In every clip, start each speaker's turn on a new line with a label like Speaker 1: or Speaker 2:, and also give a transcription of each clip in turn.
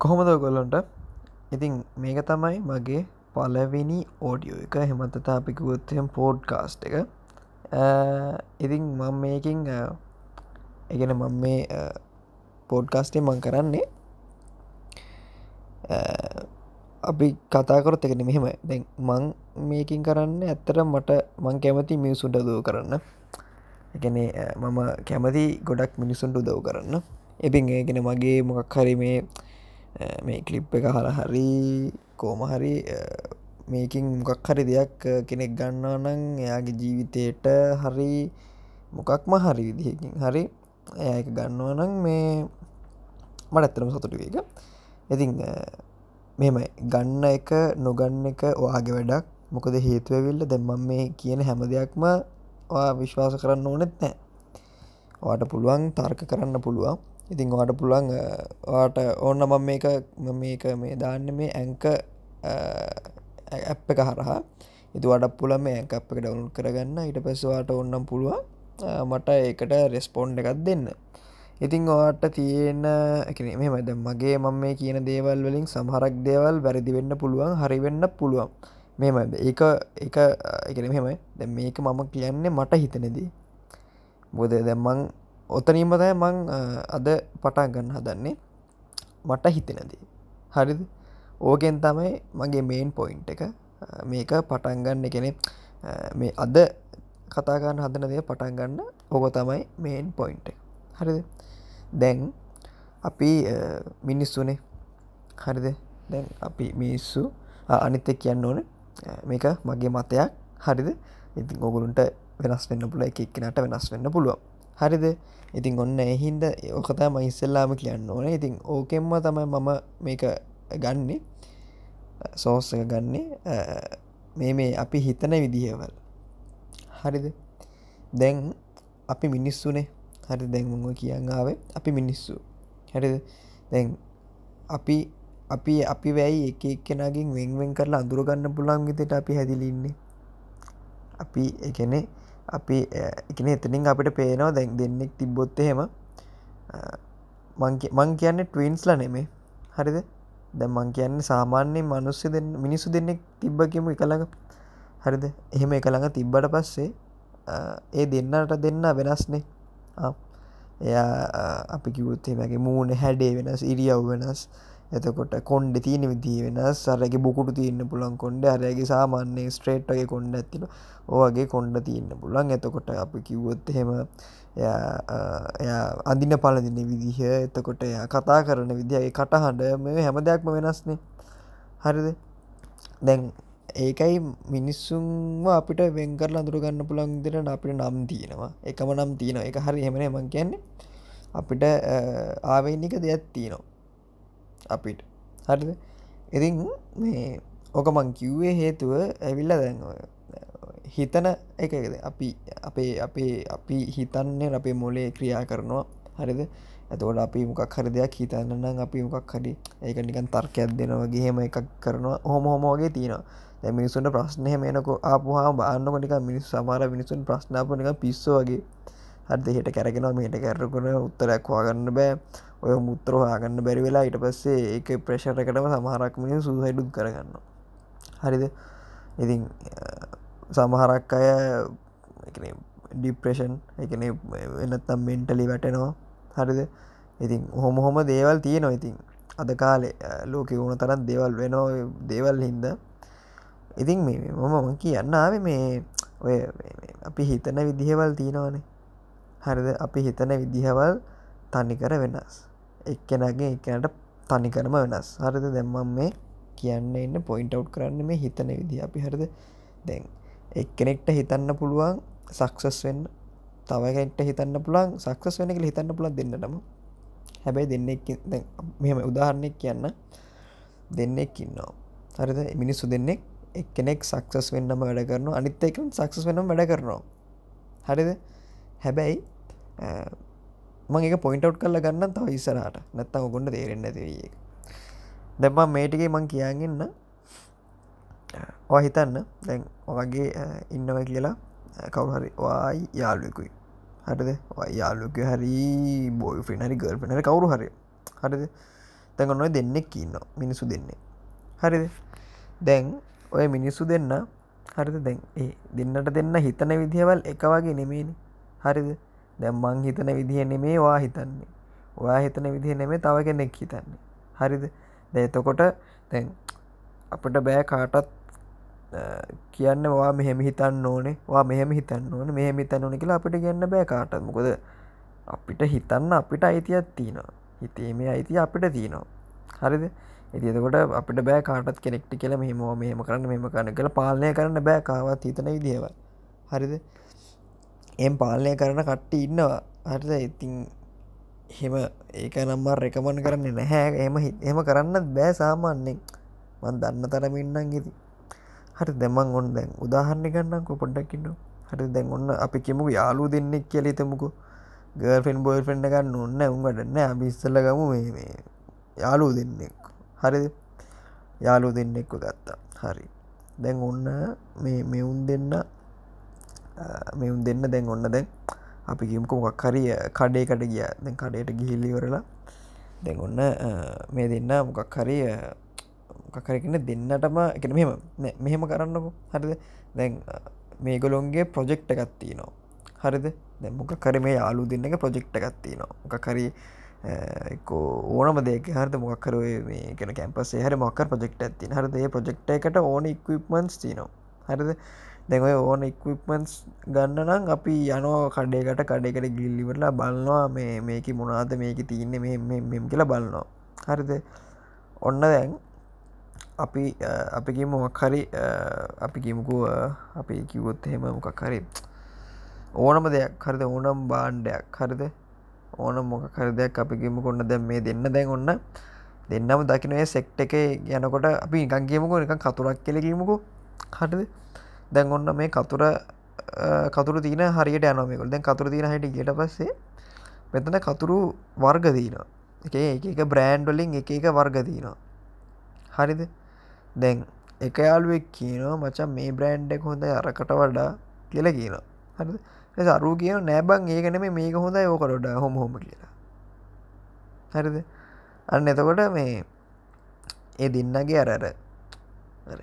Speaker 1: කොහොමද ගොල්ලොන්ට ඉතින් මේක තමයි මගේ පලවෙනි ඕඩියෝ එක. හෙමතතා අපිකුවොත්හෙම පෝඩ් කාස්ට් එක. ඉතින් මං මේකින් එකන මං මේ පෝඩ්කාස්ටේ මං කරන්නේ. අපි කතාකොරත් එකන මෙහෙම දැ මං මේකින් කරන්න ඇත්තට මට මං කැමති මියසුන්ට දෝ කරන්න. එකනේ මම කැමති ගොඩක් මිනිසුන්ට උදව් කරන්න. එපින් ඒගෙන මගේ මොකක් හරි මේ Eh, මේ කලිප් එක හර හරි කෝම හරි eh, මේකින් මොකක් හරි දෙයක් eh, කෙනෙක් ගන්නා නං එයාගේ ජීවිතයට හරි මොකක්ම හරි විදිහකින් හරි ඇය ගන්නවා නං මේ මට ඇත්තරම සතුටු එක ඉතින් මෙමයි ගන්න එක නොගන්න එක ඔයාගේ වැඩක්. මොකද හේතුවවිල්ල දැම්මම් මේ කියන හැම දෙයක්ම විශ්වාස කරන්න ඕනෙත් නෑ වාට පුළුවන් තර්ක කරන්න පුළුවන්. ඉතින් වාට පුළුවන් වාට ඕන්න මම මේක මේක මේ දාන්න මේ ඇංක ඇප් එක හරහා. ඉතු වඩ පුල මේ ඇක අප් එක ඩවුන් කරගන්න. ඉට පෙස්වාට ඔන්නම් පුළුවන් මට ඒකට රෙස්පොන්් එකත් දෙන්න. ඉතිං ඔට තියෙන එකන මේ මැද මගේ මම මේ කියන දේවල් වලින් සමහරක් දේවල් වැරදි වෙන්න පුළුවන් හරිවෙන්න පුළුවන්. මෙමද ඒක එක එකන මෙමයි දැ මේක මම කියන්නේ මට හිතනෙදී බොද දැම්මං ඔතනීමතයි මං අද පටා ගන්න හදන්නේ මට හිතෙනදී. හරිද? ඕකෙන් තමයි මගේ මේන් පොයින්් එක. මේක පටන්ගන්න කෙනෙ මේ අද කතාගන්න හදන දේ පටන් ගන්න ඕක තමයි මේන් පොයින්් එක. හරිද? දැන් අපි මිනිස්සුනේ. හරිද? දැන් අපි මිනිස්සු අනිත්තෙක් කියන්න ඕන. මේක මගේ මතයක්. හරිද? ඉතින් ඔගුරුන්ට වෙනස් වෙන්න පුල එක එක්කනට වෙනස් වෙන්න පුළුවන්. හරිද? ඉතින් ඔන්න එහින්ද ඕකතම ඉස්සල්ලාම කියන්න ඕන. ඉතින් ඕකෙන්ම තමයි මම මේක ගන්නේ. සෝස්ස එක ගන්නේ. මේ මේ අපි හිතන විදිහවල්. හරිද? දැන් අපි මිනිස්සුනේ. හරි දැන්ම කියන්න ආවේ. අපි මිනිස්සු. හැරිද? දැන් අපි අපි අපි වැයි එක එක්කෙනගින් වෙන්වෙන් කරලා අඳුරගන්න පුළන් විතට අපි හැදිලින්නේ අපි එකනේ අපි එකන එතනින් අපිට පේනවා දැන් දෙන්නෙක් තිබ්බොත් එහෙම මං කියන්න ටවන්ස්ල නෙමේ. හරිද? දැ මං කියන්නේ සාමාන්‍යයෙන් මනුස්්‍ය දෙ මිනිස්සු දෙන්නෙක් තිබ්බකිම එකළඟ හරිද? එහෙම එකළඟ තිබ්බට පස්සේ ඒ දෙන්නට දෙන්න වෙනස්නේ. එයා අපි කිවුත්තේමගේ මූුණ හැඩේ වෙනස් ඉරියව් වෙනස් එතකොට කොන්්ඩ තියෙන විදිී වෙන සරගේ බුකුට තියන්න පුළන් කොන්ඩ අරගේ සාමාන්‍යය ස්ට්‍රේට්ගේ කොන්ඩ ඇතින ඕගේ කොන්ඩ තියන්න පුළන් එතකොට අපි කිව්වොත් හෙම අඳින පලදින විදිහ එතකොට එයා කතා කරන විදිහගේ කටහඬ මේ හැම දෙයක්ම වෙනස්නේ. හරිද? දැන් ඒකයි මිනිස්සුන්ම අපිට වෙංකර අඳුරගන්න පුළන් දෙට අපිට නම් තියෙනවා. එකම නම් තියෙන එක හරි හෙමන මං කියන්නේ. අපිට ආවේනික දෙයක් තියෙනවා. අපිට. හරිද? ඉතින් මේ ඕක මං කිව්වේ හේතුව ඇවිල්ල දැන් හිතන එකද? අපි අපේ අපේ අපි හිතන්නේ අපේ මොලේ ක්‍රියා කරනවා. හරිද? ඇතවට අපි මොකක් හරි දෙයක් හිතන්නනම් අපි මොකක් හරි ඒක නිකන් තර්කයක් දෙනවගේ හෙම එකක් කරනවා. හොම හොමෝගේ තියෙනවා. දැ මිනිසුන්ට ප්‍රශ්නය මේනක ආපුහා බාන්නක නික මිනිස් සමාර මිනිසුන් ප්‍රශ්නාපනක පිස්සෝගේ හද හෙට කැරගෙන මේට කැරකුණ උත්තරයක් හවාගන්න බෑ. ඔය මුත්‍ර හාගන්න බැරි වෙලා ඉට පස්සේ ඒක ප්‍රේශරකටම සමහරක් මිනි සුහයිඩුත් කරගන්න හරිද? ඉතින් සමහරක් අය ඩිප්‍රේෂන් එකන වෙනත්තම් මෙන්ටලි වැටෙනවා. හරිද? ඉතින් හොම හොම දේවල් තියෙනවා. ඉතින් අද කාලේ ලෝක වුණ තරත් දේවල් වෙනෝ දේවල් හින්ද. ඉතින් මේ මම කියන්න ආව මේ ඔය අපි හිතන විදිහවල් තියෙනවානේ. හරිද? අපි හිතන විදිහවල් තනිකර වෙනස්. එක්කෙනගේ එකනට තනිකරම වෙනස්. හරිද? දැම්මම් මේ කියන්න එන්න පොයින්ට අව් කරන්න මේ හිතන විදි අපි හරිද? දැන් එක්කෙනෙක්ට හිතන්න පුළුවන් සක්සස් වෙන්න. තවකට හිතන්න පුළන් සක්සස් වෙන හිතන්න පුළන් දෙන්නටම. හැබැයි දෙන්නෙක් මෙම උදාහරණයක් කියන්න. දෙන්නෙක් ඉන්නවා. හරිද? මිනිස්සු දෙන්නෙක් එක්කෙනෙක් සක්සස් වෙන්නම වැඩ කරනවා. අනිත් එක සක්සස් වෙනම් වැඩ කරනවා. හරිද? හැබැයි මං එක පොයින්ටව් කල්ල ගන්න තව ඉස්සරට නැත්තම ගොඩ තේරෙන්න ඇතිවඒ දැබ මේටිගේ මං කියන්ගන්න හිතන්න. දැන් ඔගේ ඉන්නව කියලා කවුහරි වායි යාලුකුයි හරිද? යාලුක හරි බොයි ෆිනරි ගල් පෙනර කවරු හරි. හරිද? තැඟ නොය දෙන්නෙක් ඉන්න මිනිසු දෙන්නේ. හරිද? දැන් ඔය මිනිස්සු දෙන්න හරිද? දැන් ඒ දෙන්නට දෙන්න හිතන විදිහවල් එක වගේ නෙමේනි හරිද? දැම්මං හිතන විදිහ නෙමේ වා හිතන්නේ. ඔයා හිතන විදිහ නෙමේ තව කෙනෙක් හිතන්නේ. හරිද? දැතකොට දැන් අපට බෑ කාටත් කියන්න වා මෙහෙම හිතන්න ඕනේ වා මෙහෙම හිතන්න ඕන මෙහෙම හිතන්න ඕන කියලා අපිට කියන්න බෑ කාටත්. මොකද අපිට හිතන්න අපිට අයිතියක් තියෙනවා. හිතේ මේ අයිතිය අපිට තියෙනවා. හරිද? ඉතිකොට අපිට බෑ කාටත් කෙනෙක්ටි කියල මෙහම මෙහම කරන්න මෙම කරන කළ පාලනය කරන්න බෑ කාවත් හිතන විදිව හරිද? එම් පාලනය කරන කට්ටි ඉන්නවා. හරිද? ඉතින් හෙම ඒක නම්බර් රෙකමන් කරන්නේ නැහැ. එම එම කරන්න බෑ සාමාන්‍යෙන් මන් දන්න තරමින්නම් ගෙති හරි දෙමන් ඔන්න දැන් උදාහරණය ගන්නක පොඩ්ඩක්කින්න හරි දැන් ඔන්න අපි කෙමුක යාලු දෙන්නෙක් කියල තමුකු ගර්ෆෙන් බොයි ෆෙන්ඩ ගන්න ඔන්න උන්ගටන්න අබිස්සල ගමු මේ යාලු දෙන්නෙක්. හරිද? යාලු දෙන්නෙක්ව ගත්තා. හරි. දැන් ඔන්න මේ මෙවුන් දෙන්න මෙවුන් දෙන්න දැන් ඔන්න දැන් අපි කිම්ක මොකක් හරි කඩේකට ගිය. දැන් කඩයට ගිහිල්ලිවරලා දැන් ඔන්න මේ දෙන්න මොකක් හරි මොකකරකන දෙන්නටම එක මෙම මෙහෙම කරන්නකු. හරිද? දැන් මේගොලොන්ගේ ප්‍රොජෙක්්ට එකත්තිී නවා හරිද? දැ මොක කර මේ යාලු දෙන්න එක ප්‍රොජෙක්්ට එකත්තිී නවා මොක කරී ඕනම දෙක හර මොක්කර මේ කෙන කැම්පසේ හර මොක්කර ප්‍රජෙක්ට ඇති හරද? ප්‍රජෙක්්ට එකට ඕන ඉක්විපමන්ස් තිනවා හරිද? දැව ඕන ඉක්විපමන්ස් ගන්න නම් අපි යනෝ කඩේකට කඩේකට ගිල්ලිවරලා බලන්නවා මේ මේක මොනාද මේක තියන්නේ මෙම කියලා බලන්නවා හරිද? ඔන්න දැන් අපි අපිගේ මොක්හරි අපි කිමුකුව අපි කිවොත් එහෙම මොකක් හරි ඕනම දෙයක්. හරිද? ඕනම් බාණ්ඩයක් හරිද? ඕන මොක කරදයක් අපිගේම කොන්න දැම් මේ දෙන්න දැන් ඔන්න දෙන්නම දකිනේ සෙක්ට එක යනකොට අපි නිකන් කියමුකෝ නිකන් කතුරක් කෙලකීමකු හටද දැන් ඔන්න මේ කතුර කතුර තින හරියට යනමකල් දැන් කතුර තින හට ගට පස්සේ මෙතන කතුරු වර්ග දීන එක එක බ්‍රෑන්්ඩලින් එක එක වර්ග දීනවා. හරිද? දැන් එක යාලුවෙක් කියනවා මචන් මේ බ්‍රෑන්්ඩක් හොඳ අරකට වඩා කියල කියනවා. හරිද? සරු කියන නෑබං ඒකනෙම මේක හොඳයි ඕකරොඩ හොම හොම කියලා. හරිද? අන්න එතකොට මේ ඒ දෙන්නගේ අරර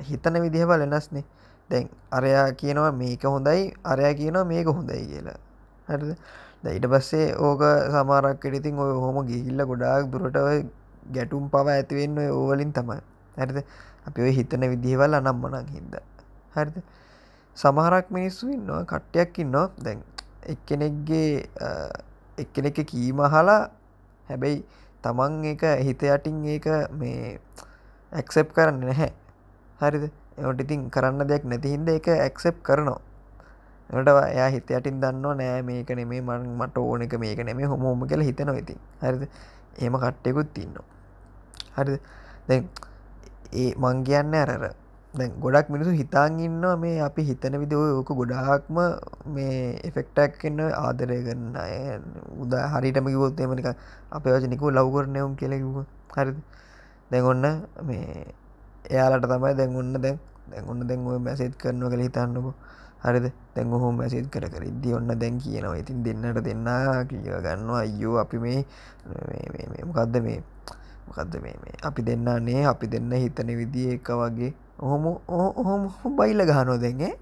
Speaker 1: හිතන විදිහවල් එනස්නේ දැන් අරයා කියනවා මේක හොඳයි අරයා කියනවා මේක හොඳයි කියලා. හරිද? දැයිට පස්සේ ඕක සමාරක් ඉතින් ඔය හොම ගිහිල්ල ගොඩාක් දුරට ගැටුම් පව ඇතිවෙන්න ඔය ඕවලින් තමයි. හරිද? අපි ඔය හිතන විදිහවල් අනම් මනක් හිද හරිද? සමහරක් මිනිස්සු ඉන්නවා කට්ටයක් ඉන්නවා. දැන් එක්කෙනෙක්ගේ එක්කෙනෙක කීම හලා හැබැයි තමන් එක හිත යටින් ඒක මේ ඇක්සෙප් කරන්න නැහැ. හරිද? එවට ඉතින් කරන්න දෙයක් නැතිහින්ද එක ඇක්සෙප් කරනවා. එට එයා හිත යටින් දන්න නෑ මේක නෙමේ මන් මට ඕන එක මේක නෙමේ හොමෝම කළ හිතන ඉතින්. හරිද? ඒම කට්ටයකුත් ඉන්නවා. හරිද? දැ ඒ මං කියන්න අරර දැන් ගොඩක් මිනිසු හිතාන් ඉන්නවා මේ අපි හිතන විදිෝ ඕක ගොඩාක්ම මේ එෆෙක්ටක් එන්න ආදරය කරන්න උදා හරිටම කිවොත් එමනික අප වචනිකු ලව්කරනයවුම් කෙලෙකිව හරි දැන් ඔන්න මේ එයාලට තමයි දැන් ඔන්න දැන් දැන් ඔන්න දැන් ඔය මැසේත් කරනවා කළ හිතන්නකු. හරිද? දැන් හොම මැසේත් කර කර ඉදදි ඔන්න දැන් කියනවා. ඉතින් දෙන්නට දෙන්නා කිය ගන්නවා. අයෝ අපි මේ මොකක්ද මේ මොකක්ද මේ? අපි දෙන්නන්නේ අපි දෙන්න හිතන විදිිය එක වගේ. ඔහොම ඔහොම බයිල ගහනෝ දෙගේ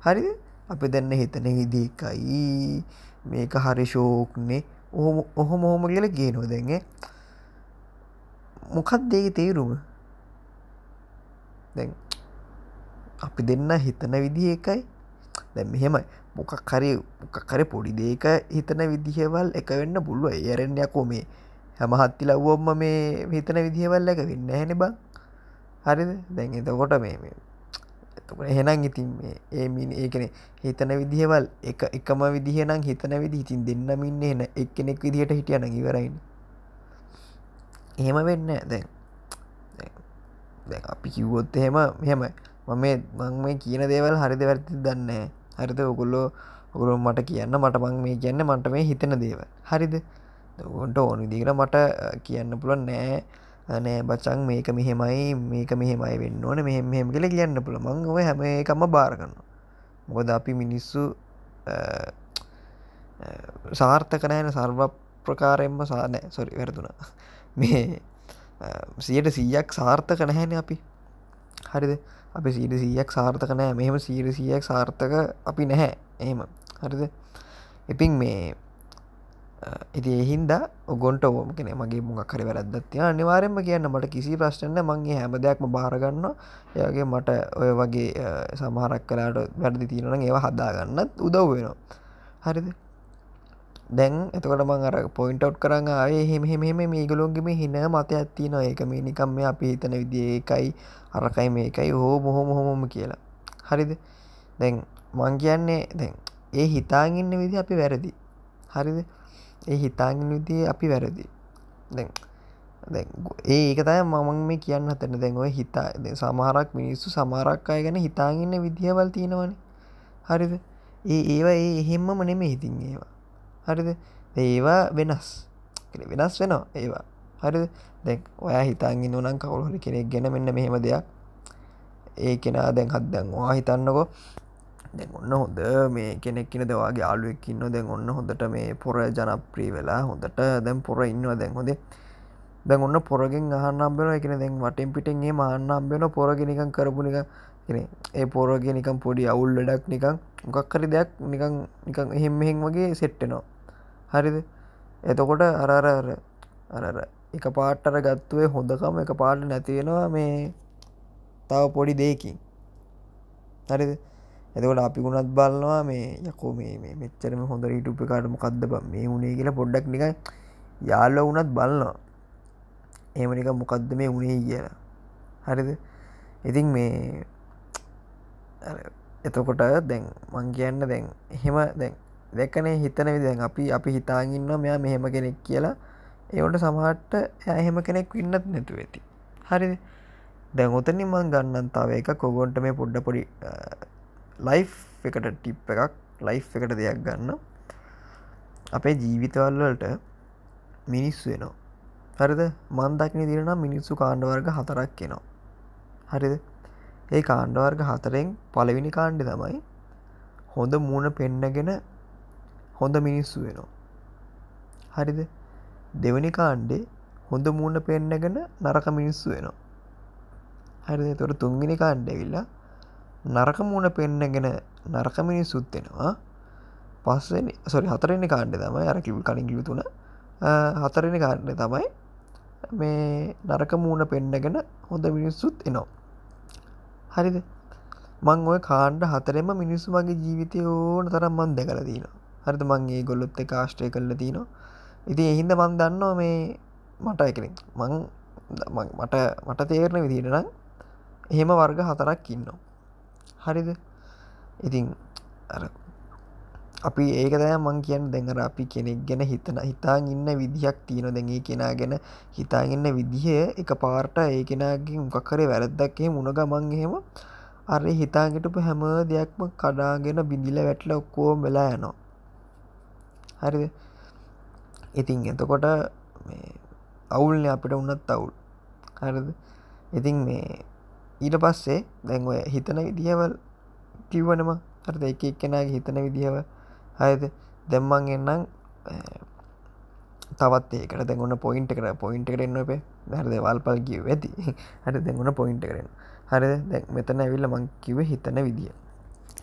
Speaker 1: හරි අපි දෙන්න හිතන විදිකයි මේක හරි ශෝක්නේ ඔහොම ඔහොම හොම කියල ගේනෝ දෙගේ මොකත් දෙක තේරුම? දැ අපි දෙන්න හිතන විදිහ එකයි. දැ මෙහෙමයි මොකක් කරි මොකක්කර පොඩි දේක හිතන විදිහවල් එක වෙන්න පුළුව ඒරෙන්යකෝ මේ හැමහත්ති ලව්වොම්ම මේ හිතන විදිහවල් එක වෙන්න හැන බං. හරිද? දැන් එතකොට මේ එහෙනම් ඉතින් ඒ මිනි ඒකන හිතන විදිහවල් එක එකම විදිහනම් හිතන විදි හිතින් දෙන්නම ඉන්න එන එක් කෙනෙක් විදිහට හිටියන ඉවරයින්. එහෙම වෙන්න දැන් අපි කිව්වොත් එහෙම මෙහෙමයි මම මං මේ කියන දේවල් හරිද වැරති දන්න හරිද ඔකුල්ලෝ ඔකුළු මට කියන්න මට මං මේ කියන්න මට මේ හිතන දේව හරිද? ඔොන්ට ඕනු දිගට මට කියන්න පුළුවන් නෑ. නෑ බචන් මේක මෙහෙමයි මේක මෙහෙමයි වෙන්න ඕන මෙහෙම මෙහෙම කළ කියන්න පුළ මං ඔය හැම එකම බාරගන්න මොකද අපි මිනිස්සු සාර්ථක නෑන සර්ව ප්‍රකාරයෙන්ම සානෑ සොරි වැරදුන. මේ සියට සීයක් සාර්ථක නැහැන අපි. හරිද? අපි සීට සීයක් සාර්ථක නෑ මෙහෙම සීට සීයක් සාර්ථක අපි නැහැ. එහෙම. හරිද? එපින් මේ ඉති එහින්ද ඔගොන්ට ඕම කෙන මගේ මුගක් හරි වැරදත්තිය අනිවාරෙන්ම කියන්න මට කිසි ප්‍රශ්ටන්න මංගේ හැම දෙයක්ම බාරගන්න එයාගේ මට ඔය වගේ සමහරක් කලාට වැරදි තිීනන ඒවා හදාගන්නත් උදව් වෙනවා. හරිද? දැන් එතකට මං අර පොයින්ටව් කරන්න ආය හෙම හෙම මේ ගලොන්ගේම හින මත ඇත්තින ඒක මේ නිකම් මේ අපි හිතන විදිිය ඒකයි අරකයි මේකයි හෝ මොහොම හොමොම කියලා. හරිද? දැන් මං කියන්නේ දැන් ඒ හිතාගන්න විදි අපි වැරදි. හරිද? ඒ හිතාගෙන විදිේ අපි වැරදි. දැන් ඒ ඒකතයි මමන් මේ කියන්න හතන දැන් ඔය හිතා සමහරක් මිනිස්සු සමාරක් අය ගැන හිතාගන්න විදිහවල් තියෙනවන. හරිද? ඒ ඒවා ඒ එහෙම්ම නෙම හිතින් ඒවා. හරිද? ඒවා වෙනස්. වෙනස් වෙනවා ඒවා. හරිද? දැන් ඔයා හිතාගන්න නොනම් කවුහරි කෙනෙක් ගැන මෙන්න මෙහෙම දෙයක්. ඒ කෙනා දැන් හත්දැන් වා හිතන්නකො. දැන් ඔන්න හොඳ මේ කෙනෙක්න දවාගේ ආලුවක්කින්න දැන් ඔන්න හොඳට මේ පොර ජනප්‍රී වෙලා හොඳට දැන් පොර ඉන්නවා දැන් හොදේ දැන් ඔන්න පොරගෙන් අහන්නම්බෙන එකන දැන් වටෙන් පිටෙන්ගේ මාන්නම් වෙන පොරගෙනකම් කරපුනික ඒ පොරගේ නිකම් පොඩි අවුල් ලඩක් නිකං මොකක්කරි දෙයක් නිකං නිකං එහෙම මෙහෙන් වගේ සෙට්ටනවා හරිද? එතකොට අරර අරර එක පාට්ටර ගත්තුවේ හොඳකම එක පාට නැතිවෙනවා මේ තව පොඩි දෙයකින්. හරිද? එතකොට අපි ගුණත් බලනවා මේ යකෝ මේ මෙච්චරම හොඳ ඊටුප කාට මොකක්ද බ මේ වුණේ කියලා පොඩ්ඩක් නිකයි යාල්ල වුනත් බලනවා. ඒමනික මොකක්ද මේ වුණේ කියලා. හරිද? ඉතින් මේ එතකොට දැන් මං කියන්න දැන් එහෙම දැන් දැක්කනේ හිතන විදැන් අපි අපි හිතාගන්න මෙයා මෙහෙම කෙනෙක් කියලා. ඒවට සමහට්ට ඇහෙම කෙනෙක් ඉන්නත් නැතු ඇති. හරිද? දැන් ඔතනි මං ගන්නන්තාව එක කොගොන්ට මේ පොඩ්ඩ පොඩි ලයි් එකට ටිප් එකක් ලයි් එකට දෙයක් ගන්න. අපේ ජීවිතවල්වලට මිනිස්සු වෙනවා හරිද? මන්දක්න දිරනම් මිනිස්සු කාණ්ඩවර්ග හතරක් කෙනවා හරිද? ඒ කාණ්ඩවර්ග හතරෙන් පළවිනි කාණ්ඩි තමයි හොඳ මූුණ පෙන්නගෙන හොඳ මිනිස්සු වෙනවා. හරිද? දෙවනි කාණ්ඩේ හොඳ මූුණ පෙන්නගෙන නරක මිනිස්සු වෙනවා. හරිද? තොර තුන්ගිනි කාණ්ඩවිල්ලා නරක මුණ පෙන්නගෙන නරක මිනිස්සුත්වෙනවා පස්සෙන සොරි හතරෙන කාණ්ඩ තමයි අර කිව් කනිගිලි තුන. හතරෙන කාණ්ඩ තමයි මේ නරක මූුණ පෙන්නගෙන හොඳ මිනිස්සුත් එනවා. හරිද? මං ඔය කාණ්ඩ හතරෙම මිනිස්සු මගේ ජීවිතය ඕන තරම් මන් දැකල දීන හරිද මංගේ ගොල්ලොත්ත කාශ්ටය කල්ල තිනවා. ඉති එහින්ද මන් දන්නවා මේ මට එකන මං මට මට තේරණ විදිටනම් එහෙම වර්ග හතරක් ඉන්නවා. හරිද? ඉතින් අපි ඒකදෑ මං කියන්න දෙඟර අපි කෙනෙක් ගැන හිතන හිතාන් ඉන්න විදිහක් තියෙන දැගේ කෙනා ගැන හිතාගන්න විදිහ එක පාර්ට ඒ කෙනගේ මොකක්කරේ වැරද්දක්කේ මුණග මං එහෙම අර හිතාගටපු හැම දෙයක්ම කඩාගෙන බිඳිල වැටල ඔක්කෝ වෙලා යනවා. හරිද? ඉතින් එතකොට අවුල්න අපිට උන්නත් අවුල්. හරිද? ඉතින් මේ ඊට පස්සේ දැන් ඔය හිතන විදිහවල් කිව්වනම හරිද? එක එක්කෙනගේ හිතන විදිහව. හයද දෙම්මන් එන්නම් තවත් ඒකට දැගන්න පොයින්ට කර පොයින්ට කරන්න අපේ හරද? වල්පල් කිව ඇති. හරි දෙගුණ පොයින්ට කරන්න හරි දැ මෙතන ඇවිල්ල මං කිව හිතන විදිිය.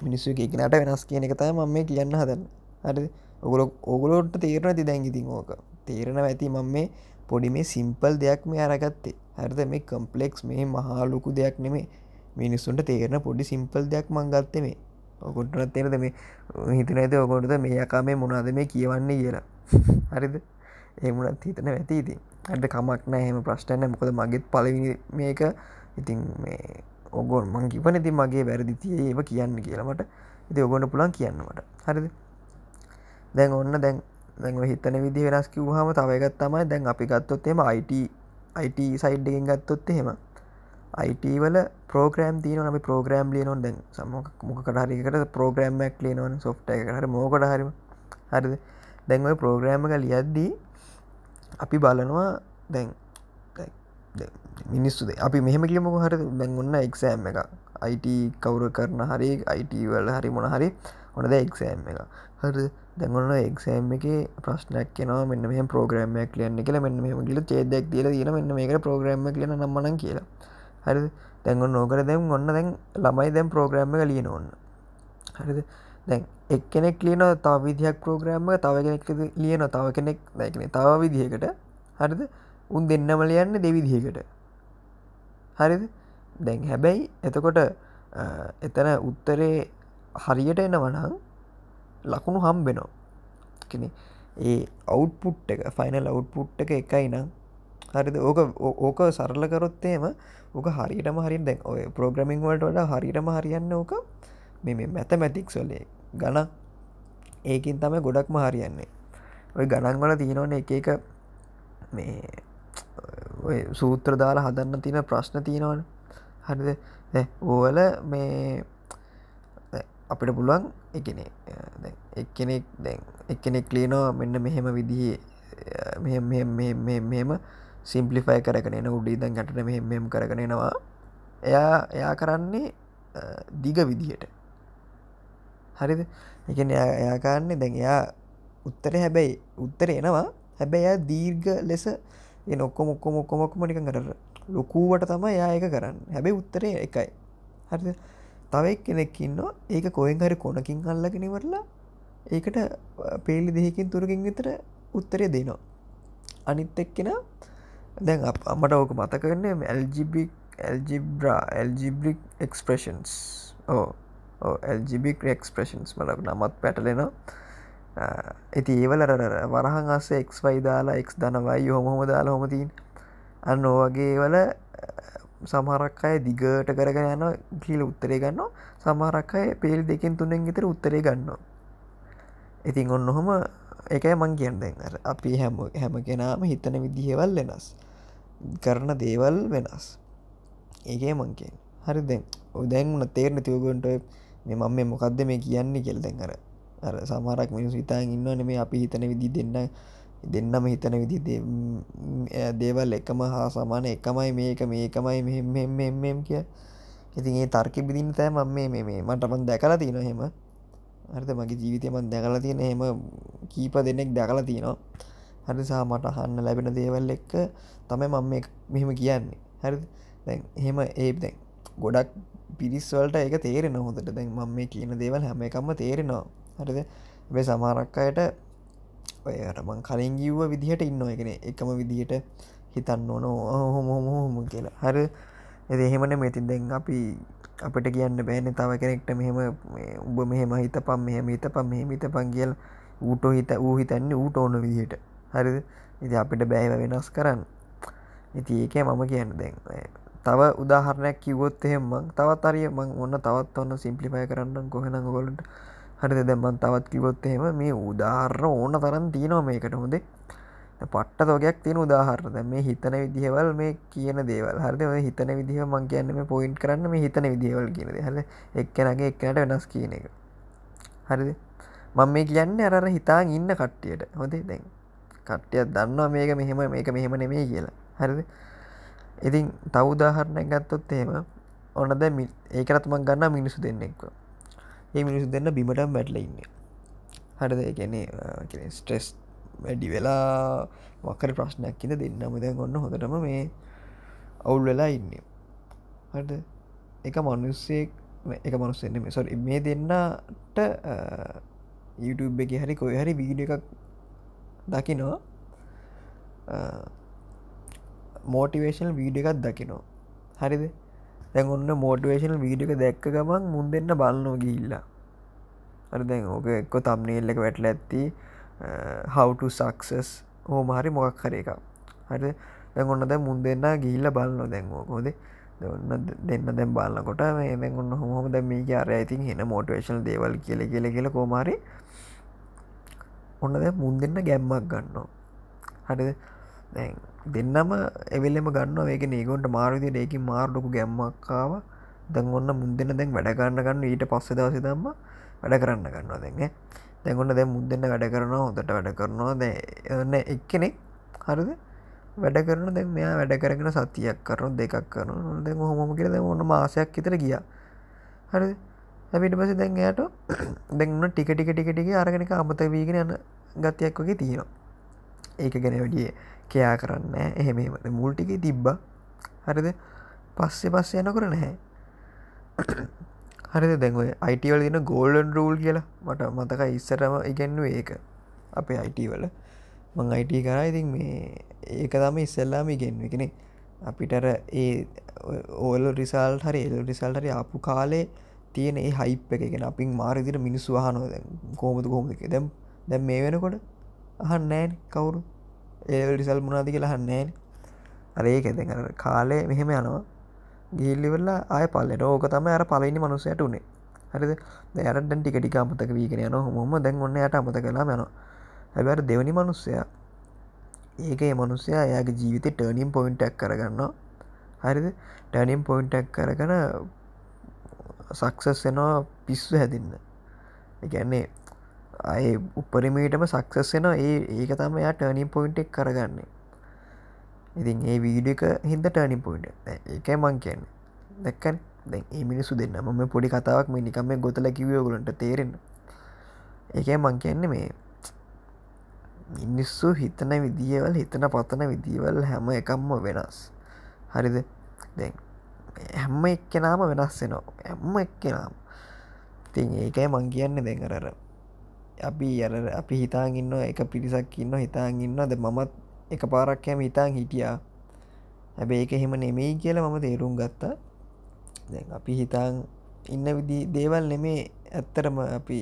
Speaker 1: මිනිස්සු එකනට වෙනස් කියන එක තයි මම මේ කියන්න හදන්න. හරි ඔගුල ඔගුලොට තේරණ ති දැන්ගිතින් ඕක. තේරණ ඇති මම මේ පොඩි මේ සිම්පල් දෙයක් මේ අරගත්තේ. හරිද? මේ කම්පලෙක්ස් මේ මහාලොකු දෙයක් නෙමේ. මිනිස්සුන්ට තේරන පොඩි සිම්පල් දෙයක් මංගත්ත මේ. ඔකොටනත් තේරද මේ හිතන ඇත ඔකොටද මේ යකා මේ මොනාද මේ කියවන්නේ කියලා. හරිද? ඒමුණත් හිතන ඇතිති ඇට කමක් නෑ හෙම ප්‍රශ්ටන මොකද මගෙත් පලවි මේක ඉතින් මේ ඔගොන් මං කිවන ති මගේ වැරදිතිය ඒව කියන්න කියලමට ඉති ඔගොන්න පුළන් කියන්නමට හරිද? දැන් ඔන්න දැන් දැන් හිතන විදි වෙනස් කිව්හම තවයගත් තමයි දැන් අපි ගත්තොත් එම අයිට අයිට සයිඩ් එකෙන් ගත්තොත් එහෙම. අයිටවල පෝග්‍රම් තියන අපි පෝග්‍රම් ලියනොන් දැන්. සමක් මොකට හරිකට පෝග්‍රම්මක් ලියනවන සොෆ්ට එක හර මෝකට හරිම හරිද? දැන් ඔය පෝග්‍රෑම එක ලියද්දී අපි බලනවා දැන් මිනිස්සුද අපි මෙහම කියමක හර දැන් ඔන්න එක්සෑම් එක අයිට කවුර කරන හරි අයිටවල හරි මොන හරි ඔනද එක්සෑම් එක. හර දැගොන්න එක්සෑම් එක ප්‍රශ්නයක් කෙනවා මෙන්න මේ ප්‍රෝග්‍රමයක් ලියන්න කියලා මෙන්න මෙම ගිල චේදයක් තිල දන මෙන්න මේක ප්‍රෝග්‍රම ලියන නම්මන කියලා. හරි දැන්ගොන්න නෝකර දැම් ඔන්න දැන් ළමයි දැම් ප්‍රෝග්‍රම්ම එක ලියන ඔන්න හරිද? දැන් එක්කෙනෙක් ලියන තව විදිහක් ප්‍රෝග්‍රම්ම තව කෙනෙක් ලියන තව කෙනෙක් දැකන තව විදිහකට. හරිද? උන් දෙන්නම ලියන්න දෙවිදිහකට හරිද? දැන් හැබැයි එතකොට එතන උත්තරේ හරියට එනවනම් ලකුණු හම්බෙනවා. කෙනෙ ඒ අවුට්පුට් එක ෆයිනල් අවුට්පුට් එක එකයි නම් හරිද? ඕක ඕක සරල කරොත්තේම ඕක හරියටම හරින් දැන් ඔය ප්‍රෝග්‍රමිං වලට වඩා හරියටම හරියන්න ඕක මෙ මැතමැතික්ස් වලේ ගණ ඒකින් තම ගොඩක්ම හරියන්නේ. ඔය ගණන් වල තියෙනවන එක එක මේ සූත්‍ර දාලා හදන්න තියෙන ප්‍රශ්න තියෙනවන. හරිද? ඕවල මේ අපිට පුළුවන් එකන එක්කෙනෙක් දැන් එක්කෙනෙක් ලියනවා මෙන්න මෙහෙම විදිහ මෙම සිම්පලිෆයි කරගෙන එන උඩි දන් ගැටන මෙම කරගෙනෙනවා එයා එයා කරන්නේ දිග විදිහට. හරිද? එක එයා කාන්නේ දැන් එයා උත්තර හැබැයි උත්තර එනවා. හැබැයි එයා දීර්ඝ ලෙස ඔක්කො මොක්කො මොක්කොමොක්ම නික කර ලොකුවට තම එයා එක කරන්න. හැබැයි උත්තරය එකයි. හරිද? තවයි කෙනෙක්කින්න ඒක කොහෙන් හරි කොනකින් අල්ලගෙනවරලා ඒකට පේලි දෙහකින් තුරකින් විතර උත්තරය දෙනවා. අනිත් එක්කෙන දැන් අමට ඕක මතකරන්නේ ඇල්ජිබික් ඇල්ජිබ්‍රා ඇල්ජිබ්‍රික් එක්ස්ප්‍රේෂන්ස් ඕ ඇල්ජිබික් එක්ස්ප්‍රේෂන්ස් මට නමත් පැටලෙනවා. ඇති ඒවල වරහන් අස්ස එක්වයි දාලා එක් දනවයි හොමහොම දාලා හොමතින් අන්න ඕවගේ වල සමහරක් අය දිගට කරගෙන යන කියල උත්තරේ ගන්න සමහරක් අය පේල් දෙකින් තුනෙන් ගෙතර උත්තරේ ගන්නවා. ඉතින් ඔන්න ඔහොම එකයි මං කියන්න. දෙන්න අපි හැම හැම කෙනාම හිතන විදිහවල් වෙනස්. කරන දේවල් වෙනස්. ඒකේ මංකෙන් හරි දැන්. ඔදැන් වන තේරණ තියෝගොන්ට මේ මම මේ මොකක්ද මේ කියන්නේ කෙල් දැන් අර අර සමහරක් මිනිස් හිතාන් ඉන්නවන මේ අපි හිතන විදි දෙන්න දෙන්නම හිතන විදි දේවල් එකම හා සමාන එකමයි මේක මේකමයි මෙහෙම කිය. ඉතින් ඒ තර්ක බිදින්න තෑ මම මේ මේ මටමන් දැකලා තියෙන හෙම හරිත මගේ ජීවිතයමන් දැකලා තියෙන හෙම කීප දෙනෙක් දැකලා තියෙනවා. හරිසා මට අහන්න ලැබෙන දේවල් එක්ක තමයි මම මෙහෙම කියන්නේ. හරි දැන් එහෙම ඒ දැන් ගොඩක් පිරිස්වලට ඒක තේරෙන හොඳට. දැන් මම මේ කියන දේවල් හැම එකම්ම තේරෙනවා. හරිද? මේ සමහරක් අයට ඔයට මං කලින් ගිව්ව විදිහට ඉන්න එකන එකම විදිහට හිතන්න ඕන හොම හොම කියලා. හර. එද එහෙමන මෙතින් දැන් අපි අපට කියන්න බෑන තව කෙනෙක්ට මෙහෙම උඹ මෙහෙම හිත පම් මෙහෙම හිත පම් මෙහෙම හිත පන් කියල් ඌටෝ හිත ඌ හිතන්නේ ඌට ඕන විදිහට. හරිද? ඉති අපිට බෑව වෙනස් කරන්න. ඉති ඒක මම කියන්න දැන්. තව උදාහරණයක් කිවොත් එහෙමක් තවත් අරිය මං ඔන්න තවත් ඔන්න සිම්පලිපය කරන්න කොහෙන ගොලට හරි දැම්මන් තවත් කිවොත් එහෙම මේ උදාහරණ ඕන තරන් තියෙනවා මේකට හොඳේ. පට්ට තෝගයක් තියෙන උදාහරණ. දැ මේ හිතන විදිහවල් මේ කියන දේවල්. හරිද? ඔය හිතන විදිහ මං කියන්න මේ පොයින්් කරන්න මේ හිතන විදිහවල් කියනද හර එක්කනගේ එක්නට වෙනස් කියන එක. හරිද? මං මේ කියන්න අර හිතාන් ඉන්න කට්ටියට. හොදේ දැන් කට්ටියත් දන්නවා මේක මෙහෙම මේක මෙහෙම නෙමේ කියලා. හරිද? ඉතින් තවදාහරණයක් ගත්තොත් එහෙම ඔන්න දැ ඒකරත්මක් ගන්න මිනිසු දෙන්නෙක්ව. ඒ මිනිසු දෙන්න බිමටම් වැටල ඉන්න හටද ගැනේ ස්ට්‍රෙස් වැඩි වෙලා මක්කර ප්‍රශ්නයක් කිද දෙන්නම දැන් ඔන්න හොඳටම මේ අවුල් වෙලා ඉන්න. හට එක මනුස්සෙක් එක මනුස්සෙන්න මේ සොර මේ දෙන්නට YouTube එක හරි කොය හරි වීඩ එකක් දකිනවා. මෝටිවේශල් වීඩ එකත් දකිනවා. හරිද? දැන් ඔන්න මෝටිවේශනල් වීඩියක දැක්ක ගමන් මුන් දෙන්න බලන්නෝ ගිල්ලා අර දැන් ඕක එක්කො තම්නේල් එක වැටල ඇත්ති හවටු සක්සස් හෝම හරි මොකක් හර එක හරි? දැන් ඔන්න දැ මුන් දෙන්න ගිල්ල බලන්න දැන්වෝකොද ඔන්න දෙන්න දැම් බලන්නකොට මේ දැන් ඔන්න හොම දැ මේ අර ඇතින් හෙන මෝටිවේශල් දේවල් කියල කියල කියල කෝමාරි ඔන්න දැ මුන් දෙන්න ගැම්මක් ගන්නවා. හරිද? දැන් දෙන්නම එවෙල්ලෙම ගන්න ඒක නේගොන්ට මාරුදි ඒකින් මාර්ඩොකු ගැම්මක්කාව දැන් ඔන්න මුන්දෙන දැන් වැඩගන්න ගන්න ඊට පස්ස දවස දම්ම වැඩ කරන්න ගන්නවා දැන් දැන්ගොන්න දැ මුන්දෙන්න වැඩ කරනවා හොදට වැඩ කරනවා. දැන්න එක්කෙනෙක් හරිද? වැඩ කරන දැන් මෙයා වැඩ කරගෙන සතියක් කරන දෙකක් කරන දැ හොම කියල දැ ඔන්න මාසයක් ඉතර ගිය. හරි හැබිට පස දැන් එයට දැන්න ටික ටික ටික ටික අරගෙනක අමත වීගෙන යන ගතියක් වගේ තියෙනවා. ඒක ගැන වැඩිය කයා කරන්න එහෙම මුල්ටික තිබ්බ. හරිද? පස්සෙ පස්සේ යනකර නැහැ. හරිද? දැන්ව අයිටවල දින ගෝල්ඩන් රූල් කියලා මට මතක ඉස්සරම ඉගැන්ව ඒක. අපේ අයිටවල මං අයිට කරා. ඉතින් මේ ඒක තම ඉස්සල්ලාම ඉගෙන්වෙකෙන අපිටර ඒ ඕල රිසල් හරි එල් රිසල්ට හරි ආපු කාලේ තියෙන ඒ හයිප් එකගෙන අපින් මාරදිර මිනිස්සු හනෝ දැ කෝමතු කෝමක දැම් දැම් මේ වෙනකොට අහන් නෑන් කවුරු? ඒ රිසල් මුණනාද කියලා හන්නෑන් අරඒක දැ කාලේ මෙහෙම යනවා. ගිල්ලිවෙල්ලා ආය පල්ලට. ඕක තම අර පලනි මනුසයට උනේ. හරිද? දැරට ටිකටික අමතක වීගෙන යන හොම දැන් ඔන්න යට අමත කලා යනවා. හැබැර දෙවනි මනුස්සයා ඒක මනුස්සයා එයාගේ ජීවිත ටර්නිම් පොයින්ටක් කරගන්නවා හරිද? ටර්නිම් පොයින්ටක් කරගන සක්සස් එනවා පිස්සු හැදින්න. එකන්නේ අය උපරිමේටම සක්සස් වෙන ඒ ඒක තම එයා ටර්නිම් පොයින්ටක් කරගන්නේ. ඉතින් ඒ වීඩ එක හිද ටර්නිම් පොයින්ට එක. මං කියන්න. දැක්කන්? දැ ඒ මිනිසු දෙන්න මම පොඩි කතාවක් මේ නිකම ගොතල කිවයගලන්ට තේරෙන ඒක මං කියන්නේ මේ මිනිස්සු හිතන විදිියවල් හිතන පතන විදිීවල් හැම එකම්ම වෙනස්. හරිද? දැ හැම්ම එක්කෙනාම වෙනස් වෙනවා. හැම්ම එක්කෙනම්. තින් ඒකයි මං කියන්න දැකරර අපි අර අපි හිතාගන්න එක පිරිසක් ඉන්න හිතාගන්නද මමත් එක පාරක් යම හිතාන් හිටියා. හැබැ ඒක එහෙම නෙමෙයි කියලා මම තේරුම් ගත්තා. දැන් අපි හිතාන් ඉන්න විදි දේවල් නෙමේ ඇත්තරම අපි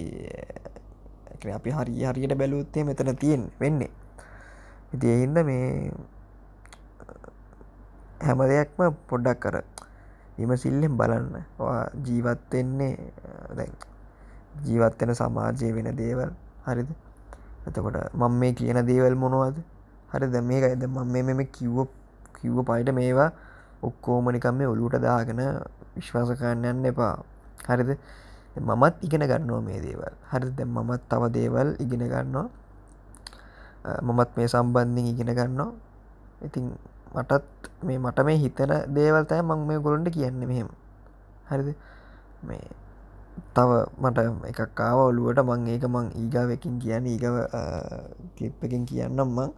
Speaker 1: අපි හරි හරියට බැලුත්තේ මෙතන තියෙන් වෙන්නේ. ඉති එහින්ද මේ හැම දෙයක්ම පොඩ්ඩක් කර විමසිල්ලෙන් බලන්න. ජීවත්වෙන්නේ ජීවත්වෙන සමාජය වෙන දේවල්. හරිද? එතකොට මං මේ කියන දේවල් මොනවද? හරි ද මේක ඇද ම මෙම කිව්ව කිව්ව පයිට මේවා ඔක්කෝමනිකම් මේ ඔලුට දාගෙන විශ්වාස කරන්න යන්න එපා. හරිද? මමත් ඉගෙන ගන්නවා මේ දේවල්. හරි දැ මමත් තව දේවල් ඉගෙන ගන්නවා. මමත් මේ සම්බන්ධින් ඉගෙන ගන්නවා. ඉතින් මටත් මේ මට මේ හිතන දේවල් තෑ මං මේ ගොලන්ට කියන්න මෙහෙම. හරිද? මේ තව මට එකක් කාව ඔලුවට මං ඒක මං ඊගාවකින් කියන්න ඊගව කලිප් එකින් කියන්නම් මං.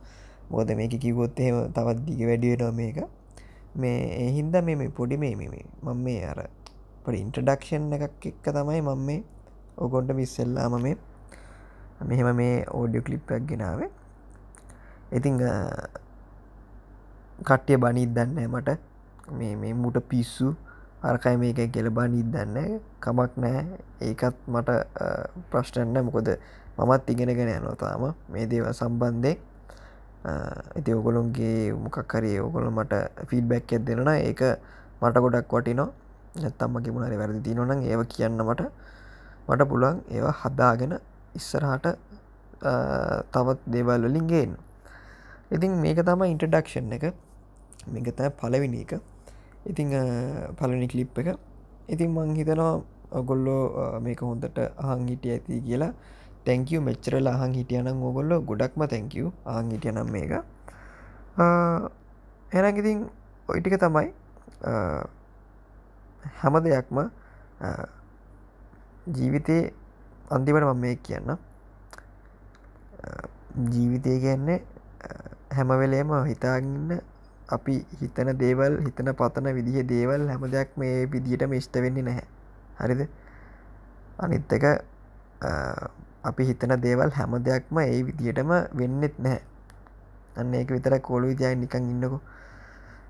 Speaker 1: මොකද මේක කිවොත් එහෙම තවත් දිග වැඩියනවා මේක. මේ එහින්ද මේ පොඩි මේ මෙ මං. මේ අර පොඩි ඉන්ට්‍රඩක්ෂන් එකක් එක්ක තමයි මං මේ ඔගොන්ට මිස්සෙල්ලාම මේ. මෙහෙම මේ ඕඩියෝ කලිප්පක් ගෙනාවේ. ඉතිං කට්ටිය බනිත් දන්න මට. මේ මේ මුට පිස්සු අරකයි මේක කෙල බනිත් දන්න කමක් නෑ ඒකත් මට ප්‍රශ්ටන්න මොකොද මමත් ඉගෙනගෙන යනොතාම මේ දේව සම්බන්ධය ඇති ඔගොලොන්ගේ මොකක්කරේ ඔගොල මට ෆීඩබැක් ඇත් දෙෙනන ඒක මට ගොඩක් වටිනෝ නැත්තම්ම කිමුණරි වැරදි තිනොනම් ඒව කියන්න මට. මට පුළුවන් ඒවා හදාගෙන ඉස්සරහට තවත් දේවල් වලින්ගේෙන් ඉතින් මේක තම ඉන්ටඩක්ෂන් එක. මේක තෑ පලවිනි එක. ඉතිං පලනි කලිප් එක. ඉතින් මං හිතනවා ඔගොල්ලෝ මේක හොඳට අහන් හිටිය ඇති කියලා. තැංකව මෙච්චරල අහන් හිටියනම් ඔගොල්ල ගොඩක්ම තැංකව ආං හිටියනම් මේක. එනගිතින් ඔයිටික තමයි. හැම දෙයක්ම ජීවිතය අන්තිවට මම මේ කියන්න. ජීවිතය කියන්නේ හැමවෙලේම හිතාගන්න අපි හිතන දේවල් හිතන පතන විදිහ දේවල් හැම දෙයක් මේ විදිහට මිෂ්ට වෙන්නේ නැහැ. හරිද? අනිත් එක අපි හිතන දේවල් හැම දෙයක්ම ඒ විදියටම වෙන්නෙත් නැහැ. අන්න ඒක විතර කොළු විදියයි නිකං ඉන්නකු.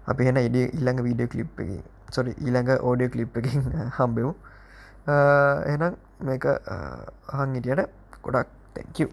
Speaker 1: අපි හෙන ඉඩ ඉල්ළඟ වීඩියෝ කලිප් එක සොරි ඊළඟ ඕඩියෝ කලිප් එකින් හම්බෙමු. එනම් මේක අහන් ඉටියට ගොඩක් තැංකව්